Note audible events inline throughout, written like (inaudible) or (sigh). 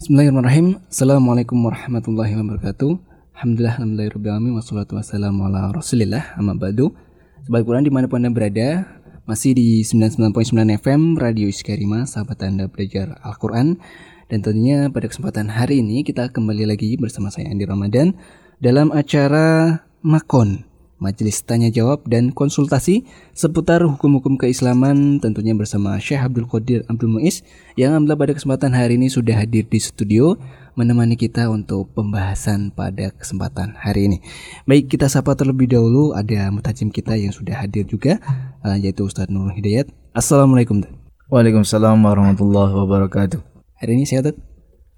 Bismillahirrahmanirrahim. Assalamualaikum warahmatullahi wabarakatuh. Alhamdulillah, alhamdulillahirrahmanirrahim. Wassalatu wassalamu ala rasulillah. Amma ba'du. Sobat Quran di mana pun Anda berada, masih di 99.9 FM Radio Iskarima, sahabat Anda belajar Al-Quran. Dan tentunya pada kesempatan hari ini kita kembali lagi bersama saya Andi Ramadan dalam acara Makon majelis tanya jawab dan konsultasi seputar hukum-hukum keislaman tentunya bersama Syekh Abdul Qadir Abdul Muiz yang alhamdulillah pada kesempatan hari ini sudah hadir di studio menemani kita untuk pembahasan pada kesempatan hari ini. Baik, kita sapa terlebih dahulu ada mutajim kita yang sudah hadir juga uh, yaitu Ustadz Nurul Hidayat. Assalamualaikum. Waalaikumsalam warahmatullahi wabarakatuh. Hari ini sehat?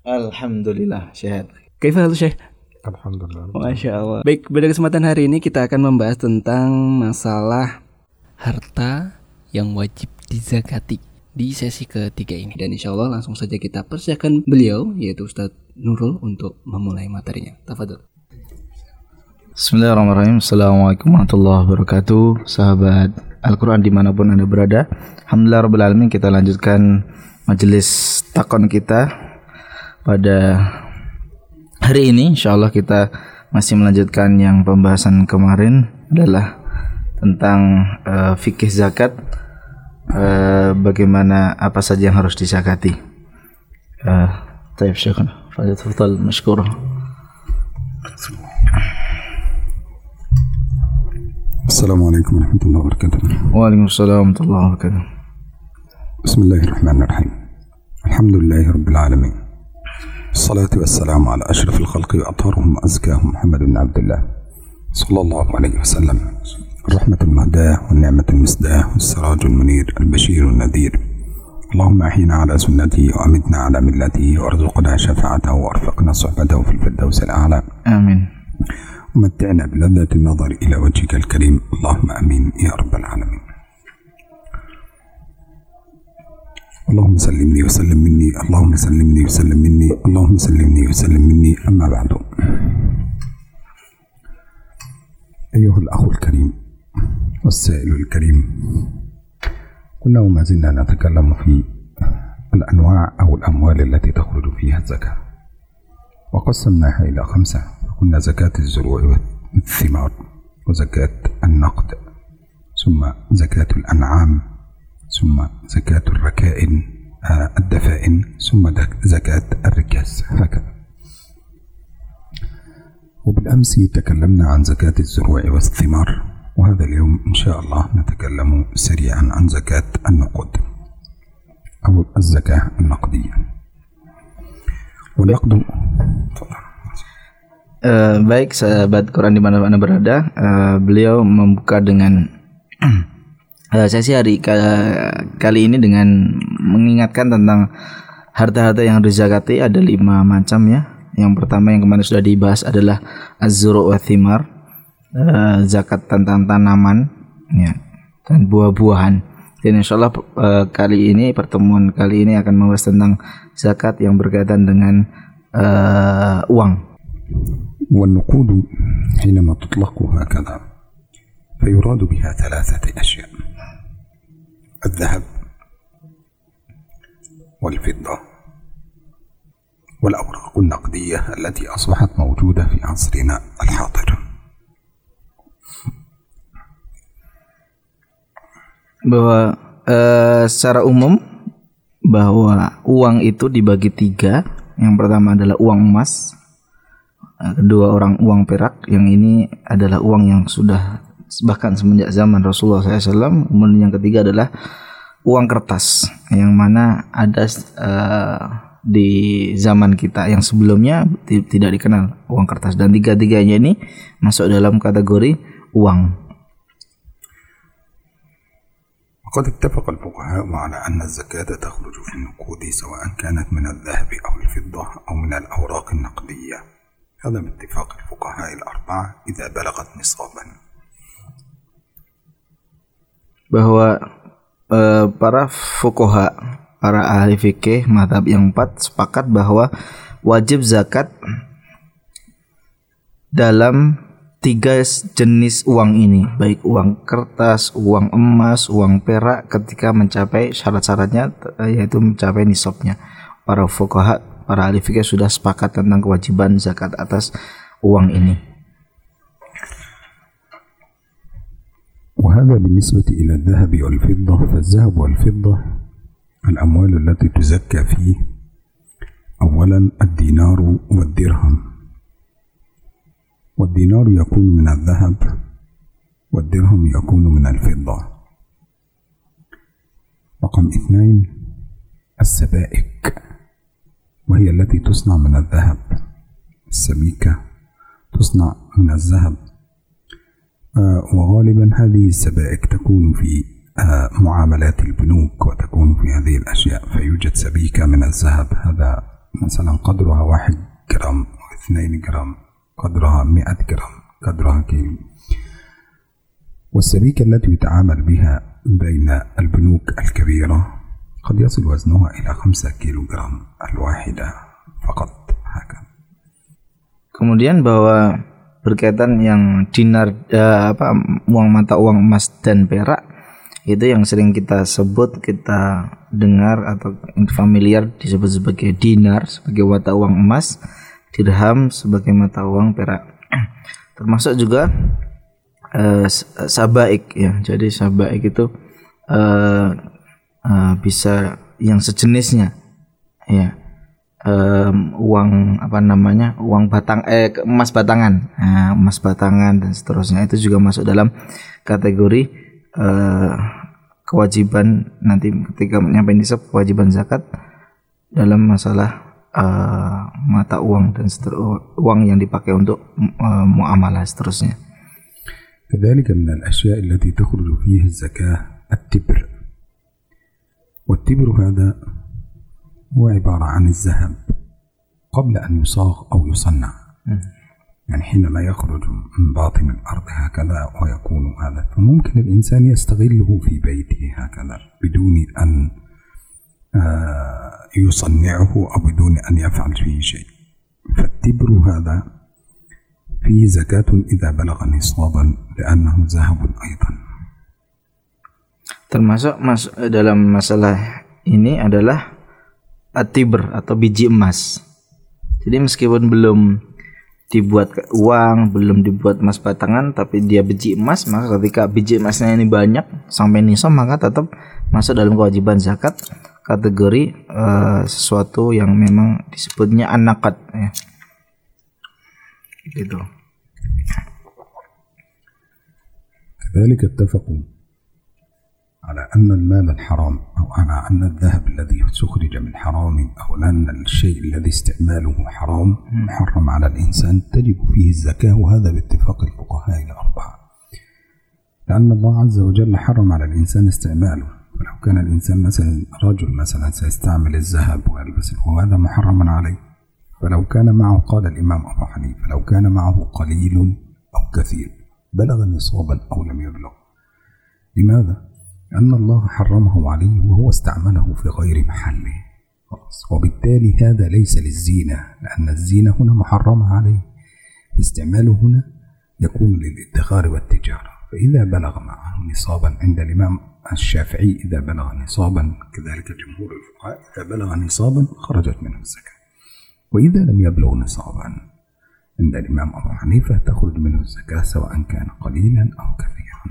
Alhamdulillah sehat. Kaifah Syekh? Alhamdulillah. Masya Allah. Baik, pada kesempatan hari ini kita akan membahas tentang masalah harta yang wajib dizakati di sesi ketiga ini. Dan insya Allah langsung saja kita persiapkan beliau, yaitu Ustadz Nurul untuk memulai materinya. Tafadol. Bismillahirrahmanirrahim. Assalamualaikum warahmatullahi wabarakatuh. Sahabat Al-Quran di mana pun Anda berada. Alhamdulillah Rabbil Alamin kita lanjutkan majelis takon kita pada hari ini insya Allah kita masih melanjutkan yang pembahasan kemarin adalah tentang uh, fikih zakat uh, bagaimana apa saja yang harus disakati. Uh, Taib Syekhana, fadil mashkurah. Assalamualaikum warahmatullahi wabarakatuh. Waalaikumsalam warahmatullahi wabarakatuh. بسم الله الرحمن الرحيم. الحمد لله رب العالمين. الصلاة والسلام على أشرف الخلق وأطهرهم وأزكاهم محمد بن عبد الله صلى الله عليه وسلم. الرحمة المهداة والنعمة المسداة والسراج المنير البشير النذير. اللهم أحينا على سنته وأمتنا على ملته وارزقنا شفاعته وأرفقنا صحبته في الفردوس الأعلى. Amin. ومتعنا بلذة النظر إلى وجهك الكريم. اللهم أمين يا رب العالمين. اللهم سلمني وسلم مني اللهم سلمني وسلم مني اللهم سلمني وسلم مني. أما بعد. أيها الأخ الكريم والسائل الكريم كنا وما زلنا نتكلم في الأنواع أو الأموال التي تخرج فيها الزكاة. وقسمناها إلى خمسة. قلنا زكاة الزروع والثمار وزكاة النقد ثم زكاة الأنعام ثم زكاة الركائن آه، الدفائن ثم زكاة الركاز هكذا وبالأمس تكلمنا عن زكاة الزروع والثمار وهذا اليوم إن شاء الله نتكلم سريعا عن زكاة النقود أو الزكاة النقدية والنقد تفضل. Eh, baik sahabat Quran di mana anda berada, eh, beliau membuka dengan (clears throat) eh, sesi hari ka- kali ini dengan mengingatkan tentang harta-harta yang dizakati ada lima macam ya. Yang pertama yang kemarin sudah dibahas adalah az-zuru' wa thimar, eh, zakat tentang tanaman ya dan buah-buahan. Dan insya Allah eh, kali ini pertemuan kali ini akan membahas tentang zakat yang berkaitan dengan eh, uang. والنقود حينما تطلق هكذا فيراد بها ثلاثة أشياء الذهب والفضة والأوراق النقدية التي أصبحت موجودة في عصرنا الحاضر bahwa eh, secara umum bahwa uang itu dibagi tiga. Yang pertama adalah uang emas, eh, kedua orang uang perak. Yang ini adalah uang yang sudah bahkan semenjak zaman Rasulullah SAW. Kemudian yang ketiga adalah uang kertas, yang mana ada eh, di zaman kita yang sebelumnya ti- tidak dikenal uang kertas dan tiga-tiganya ini masuk dalam kategori uang. وقد اتفق الفقهاء على أن الزكاة تخرج في النقود سواء كانت من الذهب أو الفضة أو من الأوراق النقدية هذا باتفاق الفقهاء الأربعة إذا بلغت نصابا bahwa eh, para fukoha, para ahli fikih madhab yang empat sepakat bahwa wajib zakat dalam tiga jenis uang ini, baik uang kertas, uang emas, uang perak ketika mencapai syarat-syaratnya eh, yaitu mencapai nisabnya. Para para para ahli fikih sudah sepakat tentang kewajiban zakat atas uang ini. وهذا بالنسبة إلى الذهب والفضة فالذهب والفضة الأموال التي تزكى فيه أولا الدينار والدرهم. والدينار يكون من الذهب والدرهم يكون من الفضة. رقم اثنين السبائك وهي التي تصنع من الذهب. السبيكة تصنع من الذهب. وغالبا هذه السبائك تكون في آه، معاملات البنوك وتكون في هذه الأشياء فيوجد سبيكة من الذهب هذا مثلا قدرها واحد جرام أو اثنين جرام قدرها مئة جرام قدرها كيلو. والسبيكة التي يتعامل بها بين البنوك الكبيرة قد يصل وزنها إلى خمسة كيلو جرام الواحدة فقط هكذا. Kemudian bahwa berkaitan yang dinar eh, apa uang mata uang emas dan perak itu yang sering kita sebut kita dengar atau familiar disebut sebagai dinar sebagai mata uang emas, dirham sebagai mata uang perak. (clears throat) Termasuk juga eh, sabaik ya. Jadi sabaik itu eh, eh, bisa yang sejenisnya ya em, uang apa namanya uang batang eh ke- emas batangan Nah, emas batangan dan seterusnya itu juga masuk dalam kategori eh, kewajiban nanti ketika nyampe nisab kewajiban zakat dalam masalah eh, mata uang dan seter- uang yang dipakai untuk eh, muamalah seterusnya كذلك من الأشياء التي تخرج فيها الزكاة التبر والتبر هذا هو عبارة عن الذهب قبل أن يصاغ أو يصنع. يعني حينما يخرج من باطن الأرض هكذا ويكون هذا فممكن الإنسان يستغله في بيته هكذا بدون أن آه، يصنعه أو بدون أن يفعل فيه شيء. فالتبر هذا فيه زكاة إذا بلغ نصابا لأنه ذهب أيضا. termasuk mas dalam masalah ini adalah atibr atau biji emas. Jadi meskipun belum dibuat ke- uang, belum dibuat emas batangan, tapi dia biji emas, maka ketika biji emasnya ini banyak sampai nisab maka tetap masuk dalam kewajiban zakat kategori eh, sesuatu yang memang disebutnya anakat ya. Gitu. كذلك اتفقوا على أن المال الحرام أو على أن الذهب الذي استخرج من حرام أو أن الشيء الذي استعماله حرام محرم على الإنسان تجب فيه الزكاة وهذا باتفاق الفقهاء الأربعة. لأن الله عز وجل حرم على الإنسان استعماله. فلو كان الإنسان مثلا رجل مثلا سيستعمل الذهب ويلبسه وهذا محرم عليه. فلو كان معه قال الإمام أبو حنيفة لو كان معه قليل أو كثير بلغ نصابا أو لم يبلغ. لماذا؟ لأن الله حرمه عليه وهو استعمله في غير محله. خلاص. وبالتالي هذا ليس للزينة لأن الزينة هنا محرمة عليه. استعماله هنا يكون للادخار والتجارة. فإذا بلغ معه نصابا عند الإمام الشافعي إذا بلغ نصابا كذلك جمهور الفقهاء إذا بلغ نصابا خرجت منه الزكاة. وإذا لم يبلغ نصابا عند الإمام أبو حنيفة تخرج منه الزكاة سواء كان قليلا أو كثيرا.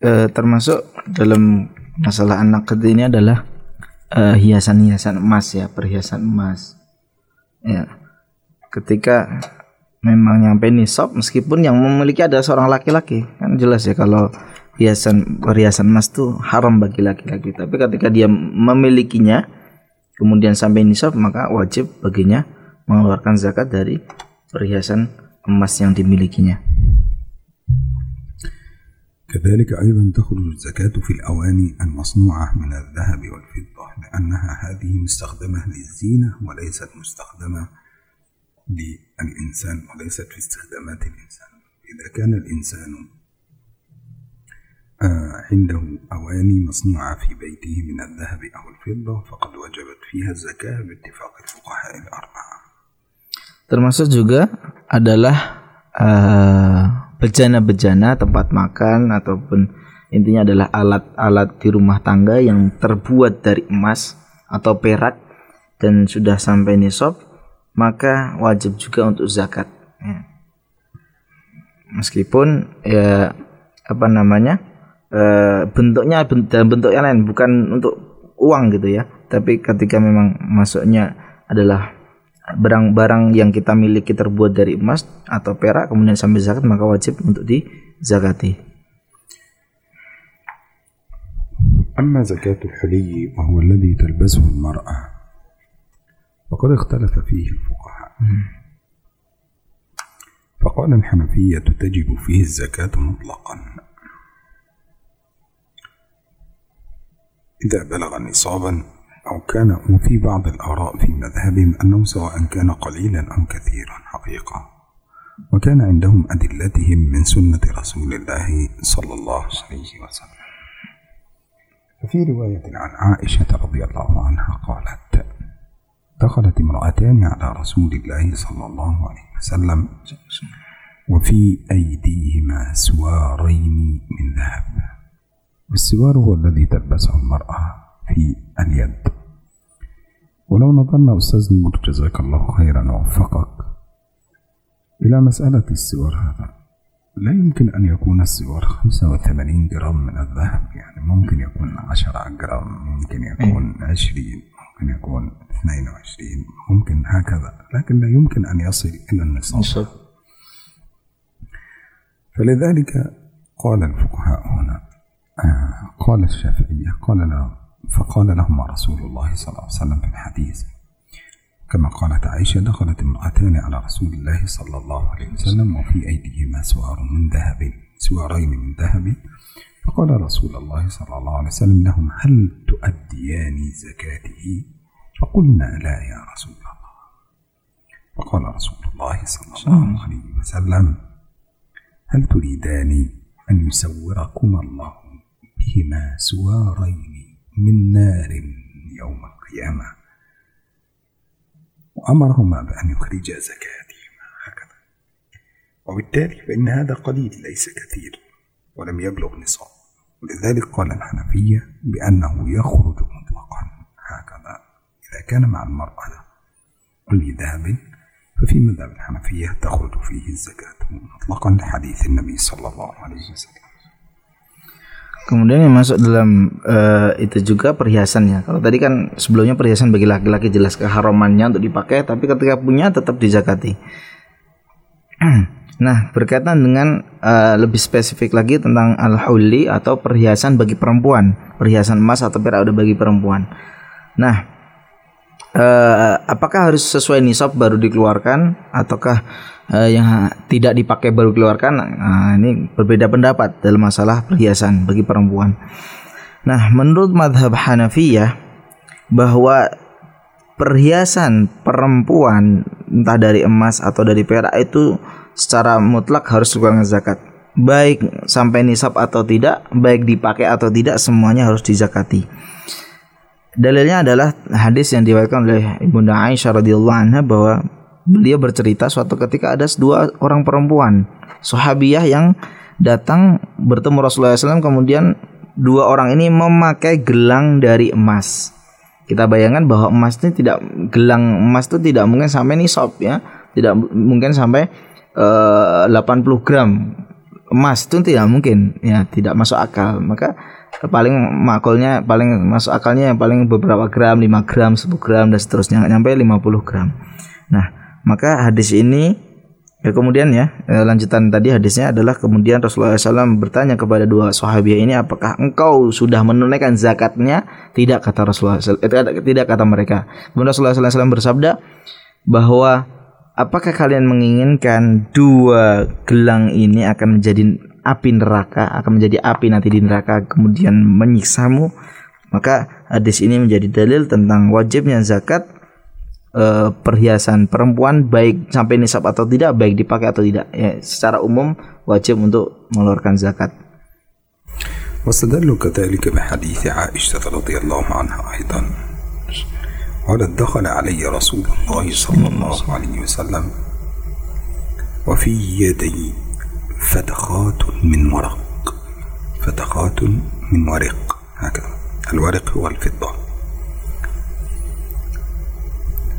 Eh, termasuk dalam masalah anak kecil ini adalah eh, hiasan-hiasan emas ya, perhiasan emas. Ya. Ketika memang nyampe nisab meskipun yang memiliki ada seorang laki-laki, kan jelas ya kalau hiasan perhiasan emas tuh haram bagi laki-laki. Tapi ketika dia memilikinya kemudian sampai nisab maka wajib baginya mengeluarkan zakat dari perhiasan emas yang dimilikinya. كذلك أيضا تخرج الزكاة في الأواني المصنوعة من الذهب والفضة لأنها هذه مستخدمة للزينة وليست مستخدمة للإنسان وليست في استخدامات الإنسان. إذا كان الإنسان آه، عنده أواني مصنوعة في بيته من الذهب أو الفضة فقد وجبت فيها الزكاة باتفاق الفقهاء الأربعة. Termasuk juga adalah eh, bejana-bejana tempat makan ataupun intinya adalah alat-alat di rumah tangga yang terbuat dari emas atau perak dan sudah sampai nisab maka wajib juga untuk zakat ya. meskipun ya apa namanya e, bentuknya dalam bentuk yang lain bukan untuk uang gitu ya tapi ketika memang masuknya adalah barang-barang yang kita miliki terbuat dari emas atau perak kemudian sampai zakat maka wajib untuk dizakati أما زكاة الحلي وهو الذي تلبسه المرأة فقد اختلف فيه الفقهاء فقال الحنفية تجب فيه الزكاة مطلقا إذا بلغ نصابا أو كان وفي بعض الآراء في مذهبهم أنه سواء كان قليلا أو كثيرا حقيقة. وكان عندهم أدلتهم من سنة رسول الله صلى الله عليه وسلم. ففي رواية عن عائشة رضي الله عنها قالت دخلت امرأتان على رسول الله صلى الله عليه وسلم وفي أيديهما سوارين من ذهب. والسوار هو الذي تلبسه المرأة في اليد. ولو نظرنا أستاذ نور جزاك الله خيرا ووفقك. إلى مسألة السوار هذا لا يمكن أن يكون السوار 85 جرام من الذهب يعني ممكن يكون 10 جرام ممكن يكون 20 ممكن يكون 22 ممكن هكذا لكن لا يمكن أن يصل إلى النصاب. فلذلك قال الفقهاء هنا آه قال الشافعية قال له فقال لهما رسول الله صلى الله عليه وسلم في الحديث كما قالت عائشة دخلت امرأتان على رسول الله صلى الله عليه وسلم وفي أيديهما سوار من ذهب سوارين من ذهب. فقال رسول الله صلى الله عليه وسلم لهم هل تؤديان زكاته؟ فقلنا لا يا رسول الله. فقال رسول الله صلى الله عليه وسلم هل تريدان أن يسوركما الله بهما سوارين من نار يوم القيامة. وأمرهما بأن يخرجا زكاتهما. هكذا. وبالتالي فإن هذا قليل ليس كثير ولم يبلغ نصاب. ولذلك قال الحنفية بأنه يخرج مطلقا. هكذا. إذا كان مع المرأة كل ذهب ففي مذهب الحنفية تخرج فيه الزكاة مطلقا لحديث النبي صلى الله عليه وسلم. Kemudian yang masuk dalam uh, itu juga perhiasan ya. Kalau tadi kan sebelumnya perhiasan bagi laki-laki jelas keharamannya untuk dipakai, tapi ketika punya tetap dizakati. (clears throat) Nah, berkaitan dengan uh, lebih spesifik lagi tentang al-huli atau perhiasan bagi perempuan, perhiasan emas atau perak udah bagi perempuan. Nah, uh, apakah harus sesuai nisab baru dikeluarkan ataukah uh, yang tidak dipakai baru keluarkan nah, ini berbeda pendapat dalam masalah perhiasan bagi perempuan. Nah, menurut madhab Hanafiyah bahwa perhiasan perempuan entah dari emas atau dari perak itu secara mutlak harus dikeluarkan zakat. Baik sampai nisab atau tidak, baik dipakai atau tidak semuanya harus dizakati. Dalilnya adalah hadis yang diriwayatkan oleh Ibunda Aisyah radhiyallahu anha bahwa beliau bercerita suatu ketika ada dua orang perempuan sahabiyah yang datang bertemu Rasulullah SAW kemudian dua orang ini memakai gelang dari emas. Kita bayangkan bahwa emas ini tidak gelang emas itu tidak mungkin sampai nisab ya. Tidak mungkin sampai eh, uh, 80 gram emas itu tidak mungkin ya tidak masuk akal. Maka paling makulnya paling masuk akalnya yang paling beberapa gram 5 gram 10 gram dan seterusnya. Nggak nyampe 50 gram. Nah maka hadis ini ya kemudian ya eh, lanjutan tadi hadisnya adalah kemudian Rasulullah SAW bertanya kepada dua sahabat ini apakah engkau sudah menunaikan zakatnya? Tidak kata Rasulullah SAW, eh, tidak kata mereka. Kemudian Rasulullah SAW bersabda bahwa apakah kalian menginginkan dua gelang ini akan menjadi api neraka akan menjadi api nanti di neraka kemudian menyiksamu maka hadis ini menjadi dalil tentang wajibnya zakat uh, perhiasan perempuan baik sampai nisab atau tidak baik dipakai atau tidak ya secara umum wajib untuk mengeluarkan zakat واستدلوا كذلك بحديث عائشة رضي الله عنها أيضا قالت دخل علي رسول الله صلى الله عليه وسلم وفي يدي فتخات من ورق. فتخات من ورق. هكذا. الورق هو الفضة.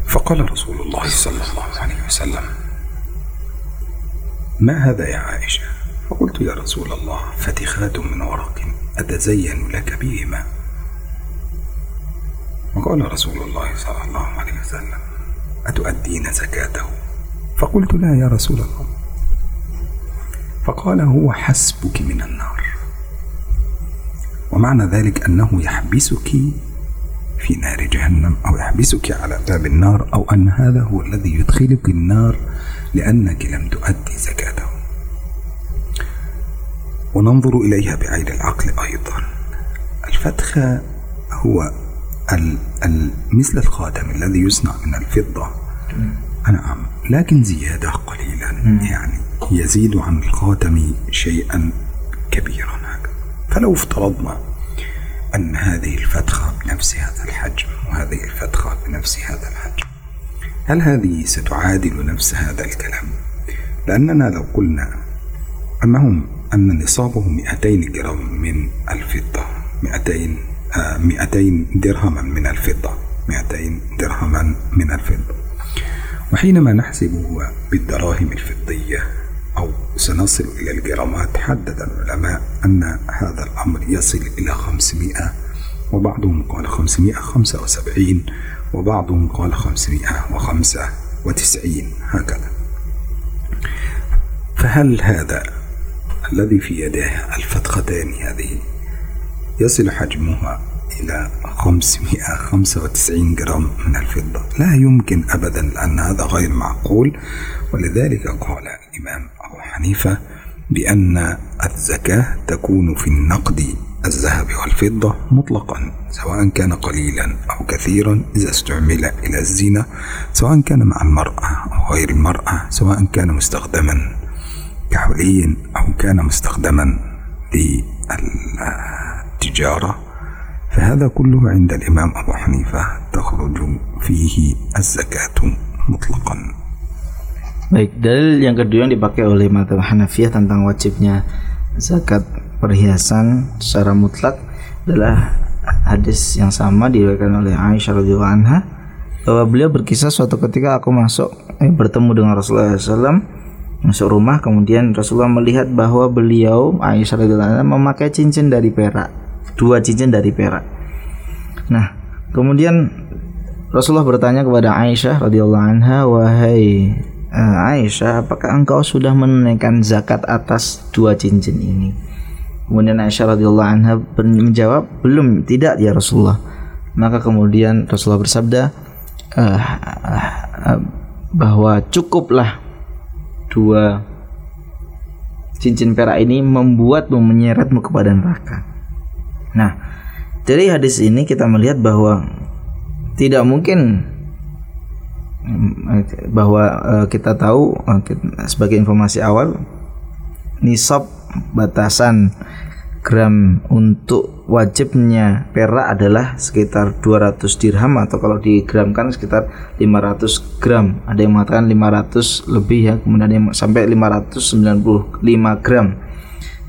فقال رسول الله صلى الله عليه وسلم ما هذا يا عائشة؟ فقلت يا رسول الله فتخات من ورق. أتزين لك بهما. وقال رسول الله صلى الله عليه وسلم أتؤدين زكاته؟ فقلت لا يا رسول الله. فقال هو حسبك من النار. ومعنى ذلك أنه يحبسك في نار جهنم أو يحبسك على باب النار أو أن هذا هو الذي يدخلك النار لأنك لم تؤدي زكاته. وننظر إليها بعين العقل أيضا. الفتخ هو ال ال مثل الخاتم الذي يصنع من الفضة. نعم لكن زيادة قليلا يعني. يزيد عن الخاتم شيئا كبيرا هكذا فلو افترضنا أن هذه الفتخة بنفس هذا الحجم وهذه الفتخة بنفس هذا الحجم هل هذه ستعادل نفس هذا الكلام؟ لأننا لو قلنا أنهم أن نصابه 200 جرام من الفضة 200 آه 200 درهما من الفضة 200 درهما من الفضة وحينما نحسبه بالدراهم الفضية سنصل إلى الجرامات حدد العلماء أن هذا الأمر يصل إلى 500 وبعضهم قال 575 وبعضهم قال 595 هكذا. فهل هذا الذي في يديه الفتختان هذه يصل حجمها إلى 595 جرام من الفضة. لا يمكن أبدا لأن هذا غير معقول ولذلك قال الإمام أبو حنيفة بأن الزكاة تكون في النقد الذهب والفضة مطلقا سواء كان قليلا أو كثيرا إذا استعمل إلى الزينة سواء كان مع المرأة أو غير المرأة سواء كان مستخدما كحلي أو كان مستخدما للتجارة. فهذا كله عند الإمام أبو حنيفة تخرج فيه الزكاة مطلقا Baik, dalil yang kedua yang dipakai oleh mata Hanafiyah tentang wajibnya zakat perhiasan secara mutlak adalah hadis yang sama diriwayatkan oleh Aisyah radhiyallahu anha bahwa beliau berkisah suatu ketika aku masuk eh, bertemu dengan Rasulullah SAW masuk rumah kemudian Rasulullah melihat bahwa beliau Aisyah radhiyallahu anha memakai cincin dari perak dua cincin dari perak nah kemudian Rasulullah bertanya kepada Aisyah radhiyallahu anha wahai uh, Aisyah, apakah engkau sudah menunaikan zakat atas dua cincin ini? Kemudian Aisyah radhiyallahu anha menjawab, belum, tidak ya Rasulullah. Maka kemudian Rasulullah bersabda uh, uh, bahwa cukuplah dua cincin perak ini membuatmu menyeretmu kepada neraka. Nah, dari hadis ini kita melihat bahwa tidak mungkin bahwa uh, kita tahu kita, sebagai informasi awal nisab batasan gram untuk wajibnya perak adalah sekitar 200 dirham atau kalau digramkan sekitar 500 gram. Ada yang mengatakan 500 lebih ya kemudian yang sampai 595 gram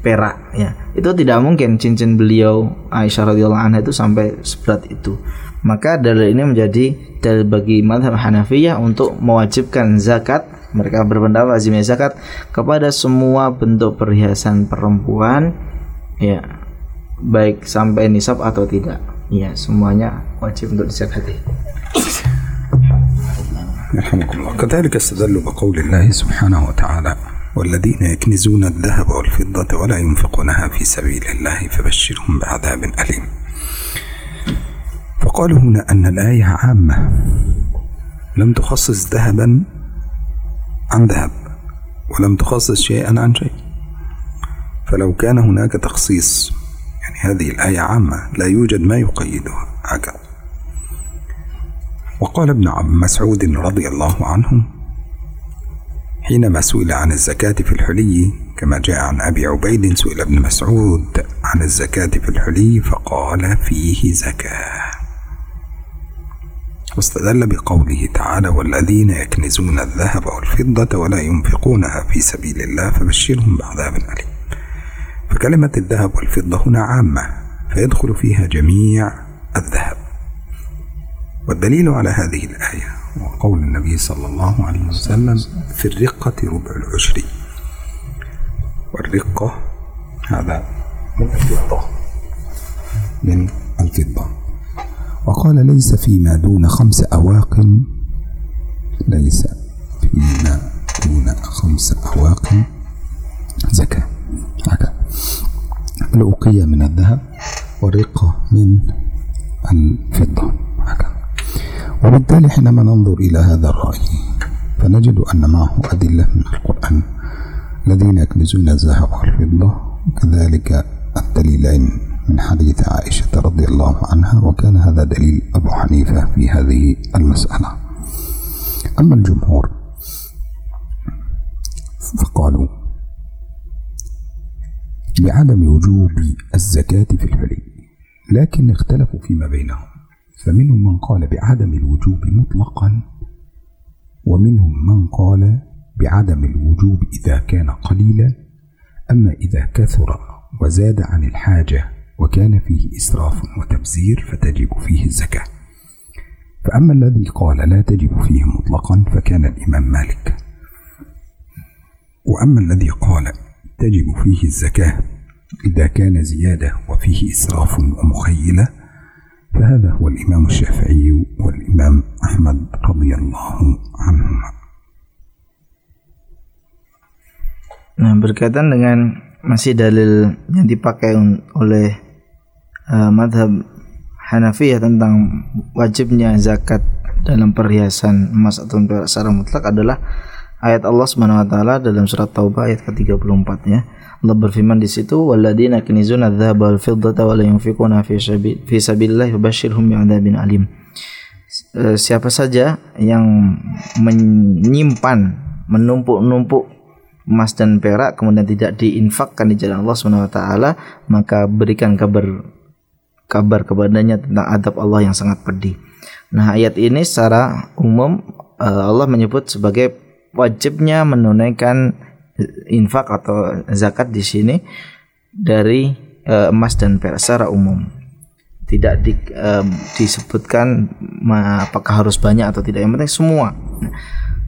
perak ya itu tidak mungkin cincin beliau Aisyah radhiyallahu anha itu sampai seberat itu maka dalil ini menjadi dalil bagi madhab Hanafiyah untuk mewajibkan zakat mereka berpendapat wajibnya zakat kepada semua bentuk perhiasan perempuan ya baik sampai nisab atau tidak ya semuanya wajib untuk dizakati يرحمكم الله كذلك استدلوا بقول الله سبحانه وتعالى والذين يكنزون الذهب والفضة ولا ينفقونها في سبيل الله فبشرهم بعذاب أليم. فقالوا هنا أن الآية عامة. لم تخصص ذهبا عن ذهب ولم تخصص شيئا عن شيء. فلو كان هناك تخصيص يعني هذه الآية عامة لا يوجد ما يقيدها. هكذا وقال ابن عم مسعود رضي الله عنه حينما سئل عن الزكاة في الحلي كما جاء عن أبي عبيد سئل ابن مسعود عن الزكاة في الحلي فقال فيه زكاة. واستدل بقوله تعالى والذين يكنزون الذهب والفضة ولا ينفقونها في سبيل الله فبشرهم بعذاب أليم. فكلمة الذهب والفضة هنا عامة فيدخل فيها جميع الذهب. والدليل على هذه الآية قول النبي صلى الله عليه وسلم في الرقة ربع العشر. والرقة هذا من الفضة من الفضة. وقال ليس فيما دون خمس أواق ليس فيما دون خمس أواق زكاة. هكذا. الأوقية من الذهب والرقة من الفضة. وبالتالي حينما ننظر إلى هذا الرأي فنجد أن معه أدلة من القرآن الذين يكنزون الذهب والفضة كذلك الدليلين من حديث عائشة رضي الله عنها وكان هذا دليل أبو حنيفة في هذه المسألة. أما الجمهور فقالوا بعدم وجوب الزكاة في الحلي لكن اختلفوا فيما بينهم. فمنهم من قال بعدم الوجوب مطلقا ومنهم من قال بعدم الوجوب إذا كان قليلا. أما إذا كثر وزاد عن الحاجة وكان فيه إسراف وتبذير فتجب فيه الزكاة. فأما الذي قال لا تجب فيه مطلقا فكان الإمام مالك. وأما الذي قال تجب فيه الزكاة إذا كان زيادة وفيه إسراف ومخيلة فهذا هو الإمام الشافعي والإمام أحمد رضي الله عنهما Nah, berkaitan dengan masih dalil yang dipakai oleh uh, madhab Hanafiyah tentang wajibnya zakat dalam perhiasan emas atau perak secara mutlak adalah ayat Allah Subhanahu wa taala dalam surat Taubah ayat ke-34 ya. Allah berfirman di situ walladzina kanizuna dzahaba wal fiddata wa la yunfiquna fi fi sabilillah fabashshirhum bi'adzabin alim. E, siapa saja yang menyimpan menumpuk-numpuk emas dan perak kemudian tidak diinfakkan di jalan Allah Subhanahu wa taala maka berikan kabar kabar kepadanya tentang adab Allah yang sangat pedih. Nah, ayat ini secara umum eh, Allah menyebut sebagai wajibnya menunaikan infak atau zakat di sini dari eh, emas dan perak secara umum. Tidak di, uh, disebutkan apakah harus banyak atau tidak. Yang penting semua.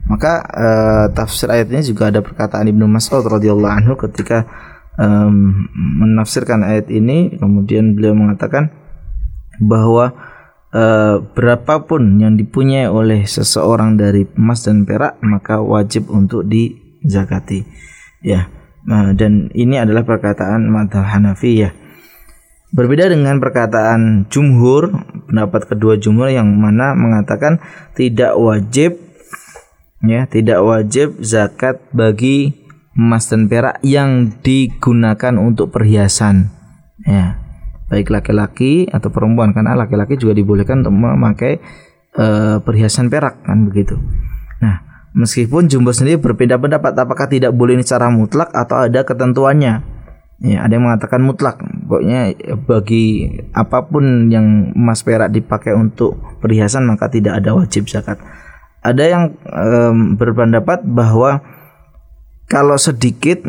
Maka uh, tafsir ayat ini juga ada perkataan Ibnu Mas'ud radhiyallahu anhu ketika um, menafsirkan ayat ini kemudian beliau mengatakan bahwa uh, berapapun yang dipunyai oleh seseorang dari emas dan perak maka wajib untuk dizakati ya. Uh, dan ini adalah perkataan madhab Hanafi ya. Berbeda dengan perkataan jumhur pendapat kedua jumhur yang mana mengatakan tidak wajib ya tidak wajib zakat bagi emas dan perak yang digunakan untuk perhiasan. Ya. Baik laki-laki atau perempuan karena laki-laki juga dibolehkan untuk memakai uh, perhiasan perak kan begitu. Nah meskipun jumbo sendiri berbeda pendapat apakah tidak boleh ini secara mutlak atau ada ketentuannya? Ya ada yang mengatakan mutlak. Pokoknya bagi apa pun yang emas perak dipakai untuk perhiasan maka tidak ada wajib zakat. Ada yang um, berpendapat bahwa kalau sedikit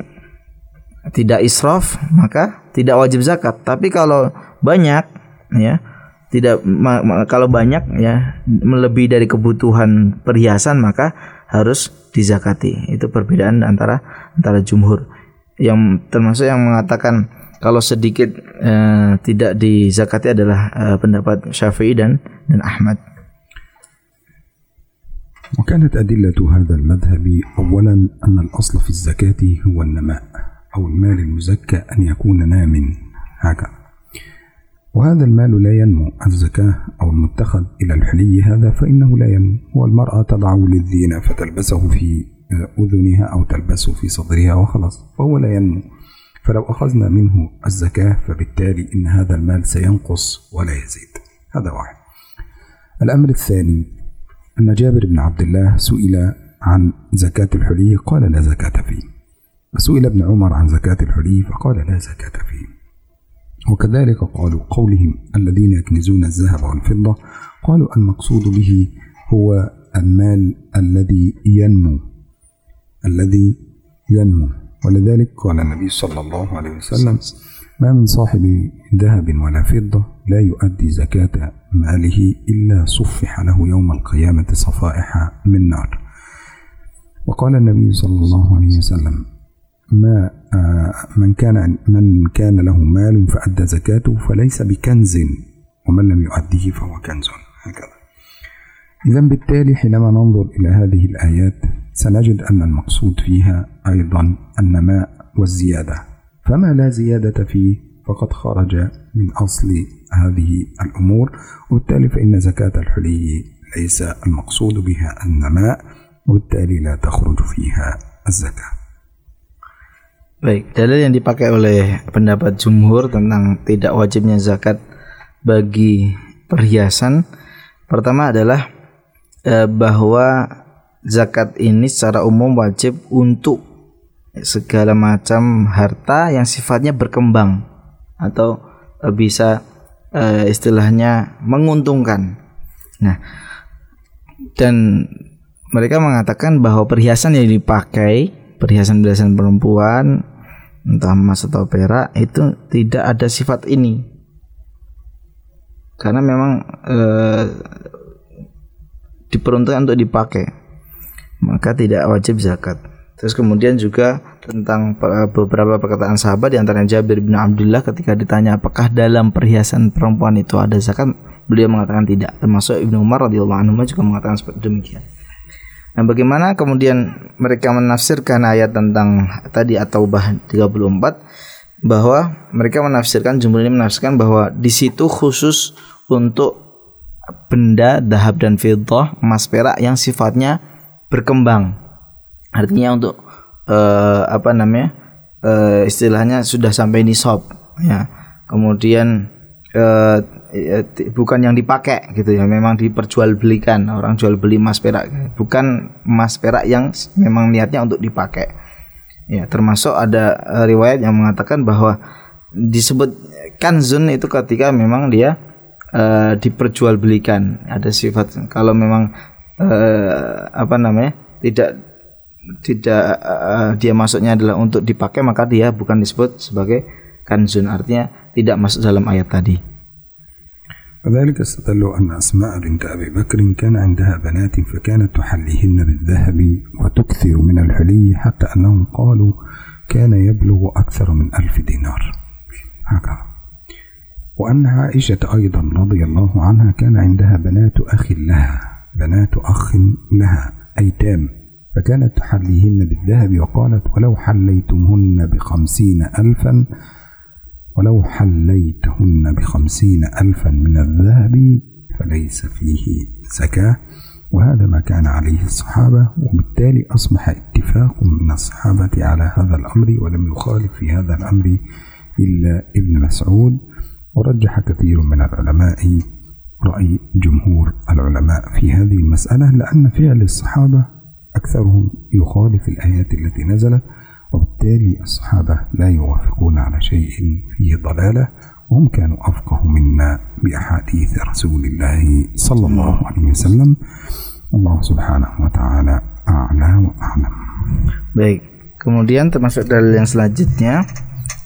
tidak israf maka tidak wajib zakat. Tapi kalau banyak ya tidak kalau banyak ya melebihi dari kebutuhan perhiasan maka harus dizakati itu perbedaan antara antara jumhur yang termasuk yang mengatakan kalau sedikit eh, tidak dizakati adalah eh, pendapat Syafi'i dan dan Ahmad وكانت أدلة هذا المذهب أولا أن الأصل في الزكاة هو النماء أو المال المزكى أن يكون نام هكذا وهذا المال لا ينمو الزكاة أو المتخذ إلى الحلي هذا فإنه لا ينمو. والمرأة تضعه للزينة فتلبسه في أذنها أو تلبسه في صدرها وخلاص فهو لا ينمو. فلو أخذنا منه الزكاة فبالتالي إن هذا المال سينقص ولا يزيد. هذا واحد. الأمر الثاني أن جابر بن عبد الله سئل عن زكاة الحلي قال لا زكاة فيه. وسئل ابن عمر عن زكاة الحلي فقال لا زكاة فيه. وكذلك قالوا قولهم الذين يكنزون الذهب والفضة قالوا المقصود به هو المال الذي ينمو الذي ينمو. ولذلك قال النبي صلى الله عليه وسلم ما من صاحب ذهب ولا فضة لا يؤدي زكاة ماله إلا صفح له يوم القيامة صفائح من نار. وقال النبي صلى الله عليه وسلم ما آه، من كان من كان له مال فأدى زكاته فليس بكنز ومن لم يؤديه فهو كنز هكذا. إذا بالتالي حينما ننظر إلى هذه الآيات سنجد أن المقصود فيها أيضا النماء والزيادة. فما لا زيادة فيه؟ فقد خرج من أصل هذه الأمور وبالتالي فإن زكاة الحلي ليس المقصود بها النماء وبالتالي لا تخرج فيها الزكاة. Baik, dalil yang dipakai oleh pendapat jumhur tentang tidak wajibnya zakat bagi perhiasan pertama adalah eh, bahwa zakat ini secara umum wajib untuk segala macam harta yang sifatnya berkembang atau eh, bisa eh, istilahnya menguntungkan. Nah, dan mereka mengatakan bahwa perhiasan yang dipakai perhiasan-perhiasan perempuan entah emas atau perak itu tidak ada sifat ini. Karena memang eh, diperuntukkan untuk dipakai. Maka tidak wajib zakat. Terus kemudian juga tentang eh, beberapa perkataan sahabat di antaranya Jabir bin Abdullah ketika ditanya apakah dalam perhiasan perempuan itu ada zakat beliau mengatakan tidak. Termasuk Ibnu Umar radhiyallahu anhu juga mengatakan seperti demikian Nah, bagaimana kemudian mereka menafsirkan ayat tentang tadi atau bah 34 bahwa mereka menafsirkan jumlah ini menafsirkan bahwa di situ khusus untuk benda dahab dan fiddah emas perak yang sifatnya berkembang. Artinya untuk uh, apa namanya? Uh, istilahnya sudah sampai nisab ya. Kemudian uh, bukan yang dipakai gitu ya memang diperjualbelikan orang jual beli emas perak. Bukan emas perak yang memang niatnya untuk dipakai. Ya termasuk ada uh, riwayat yang mengatakan bahwa disebut kanzun itu ketika memang dia uh, diperjualbelikan. Ada sifat kalau memang uh, apa namanya tidak tidak uh, dia masuknya adalah untuk dipakai maka dia bukan disebut sebagai kanzun artinya tidak masuk dalam ayat tadi وذلك استدلوا أن أسماء بنت أبي بكر كان عندها بنات فكانت تحليهن بالذهب وتكثر من الحلي حتى أنهم قالوا كان يبلغ أكثر من ألف دينار. هكذا. وأن عائشة أيضا رضي الله عنها كان عندها بنات أخ لها بنات أخ لها أيتام فكانت تحليهن بالذهب وقالت ولو حليتمهن بخمسين ألفا ولو حليتهن بخمسين ألفا من الذهب فليس فيه زكاة. وهذا ما كان عليه الصحابة وبالتالي أصبح اتفاق من الصحابة على هذا الأمر ولم يخالف في هذا الأمر إلا ابن مسعود. ورجح كثير من العلماء رأي جمهور العلماء في هذه المسألة لأن فعل الصحابة أكثرهم يخالف الآيات التي نزلت. وبالتالي الصحابة لا يوافقون على شيء فيه ضلالة وهم كانوا أفقه منا بأحاديث رسول الله صلى الله عليه وسلم الله سبحانه وتعالى أعلى وأعلم Baik, kemudian termasuk dalil yang selanjutnya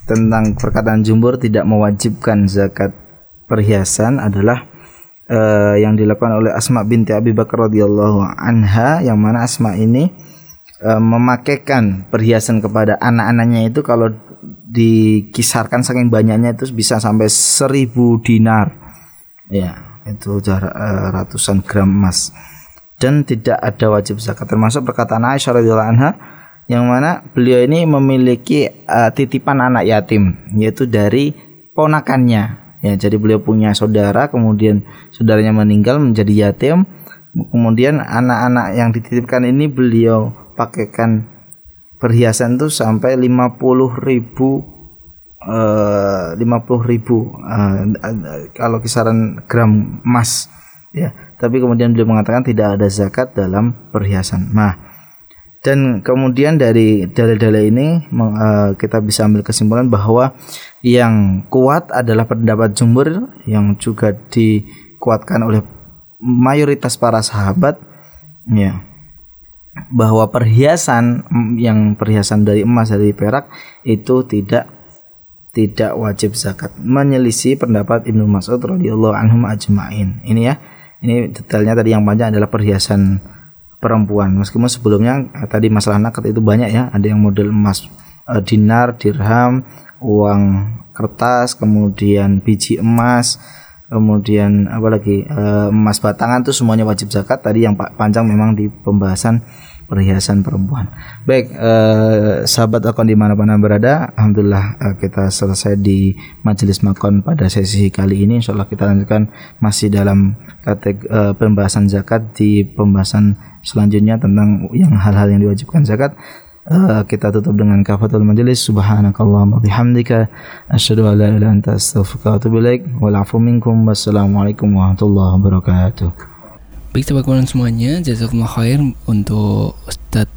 tentang perkataan jumhur tidak mewajibkan zakat perhiasan adalah uh, yang dilakukan oleh Asma binti Abi Bakar radhiyallahu anha yang mana Asma ini uh, memakaikan perhiasan kepada anak-anaknya itu kalau dikisarkan saking banyaknya itu bisa sampai seribu dinar. Ya itu jarak uh, ratusan gram emas. Dan tidak ada wajib zakat. Termasuk perkataan Aisyah radhiyallahu anha yang mana beliau ini memiliki uh, titipan anak yatim yaitu dari ponakannya. Ya jadi beliau punya saudara kemudian saudaranya meninggal menjadi yatim. Kemudian anak-anak yang dititipkan ini beliau pakaikan perhiasan tuh sampai 50 ribu uh, 50 ribu uh, kalau kisaran gram emas ya. Tapi kemudian beliau mengatakan tidak ada zakat dalam perhiasan. Nah dan kemudian dari dalil-dalil ini uh, kita bisa ambil kesimpulan bahwa yang kuat adalah pendapat jumhur yang juga dikuatkan oleh mayoritas para sahabat ya bahwa perhiasan yang perhiasan dari emas dari perak itu tidak tidak wajib zakat. Menyelisih pendapat Ibnu Mas'ud radhiyallahu anhum ajmain. Ini ya ini detailnya tadi yang panjang adalah perhiasan perempuan. Meskipun sebelumnya eh, tadi masalah nakat itu banyak ya. Ada yang model emas eh, dinar dirham uang kertas kemudian biji emas kemudian apa lagi eh, emas batangan itu semuanya wajib zakat tadi yang panjang memang di pembahasan perhiasan perempuan. Baik, eh, sahabat akun di mana-mana berada, alhamdulillah eh, kita selesai di majelis makon pada sesi kali ini. Insya Allah kita lanjutkan masih dalam kategori eh, pembahasan zakat di pembahasan selanjutnya tentang yang hal-hal yang diwajibkan zakat. Uh, kita tutup dengan kafatul majelis subhanakallahumma bihamdika. Asyhadu an la ilaha illa anta astaghfiruka wa atubu ilaik. Wal afu minkum. Wassalamualaikum warahmatullahi wabarakatuh. Baik sahabat Quran semuanya, jazakumullah khair untuk Ustadz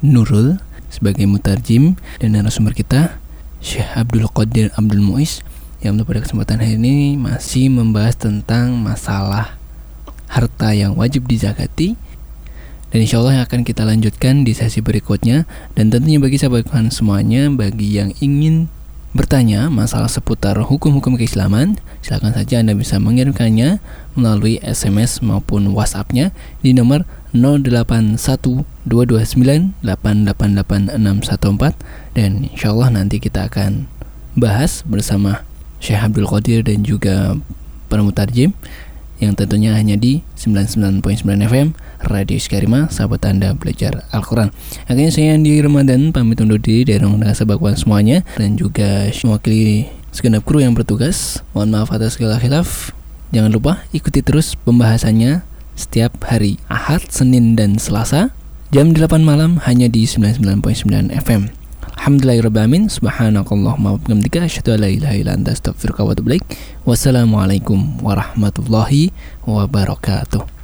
Nurul sebagai mutarjim dan narasumber kita Syekh Abdul Qadir Abdul Muiz yang pada kesempatan hari ini masih membahas tentang masalah harta yang wajib dizakati dan insya Allah akan kita lanjutkan di sesi berikutnya. Dan tentunya bagi sahabat Quran semuanya bagi yang ingin bertanya masalah seputar hukum-hukum keislaman, silakan saja Anda bisa mengirimkannya melalui SMS maupun WhatsApp-nya di nomor 081229888614 dan insya Allah nanti kita akan bahas bersama Syekh Abdul Qadir dan juga pemutarjim yang tentunya hanya di 99.9 FM Radio Iskarima, sahabat Anda belajar Al-Quran. Akhirnya saya Andi Ramadan pamit undur diri dari Rongga Sabakwan semuanya dan juga mewakili segenap kru yang bertugas. Mohon maaf atas segala khilaf. Jangan lupa ikuti terus pembahasannya setiap hari Ahad, Senin, dan Selasa jam 8 malam hanya di 99.9 FM. Alhamdulillahirrahmanirrahim. Subhanakallahumma wa bihamdika Asyhadu an la ilaha illa anta astaghfiruka wa Wassalamualaikum warahmatullahi wabarakatuh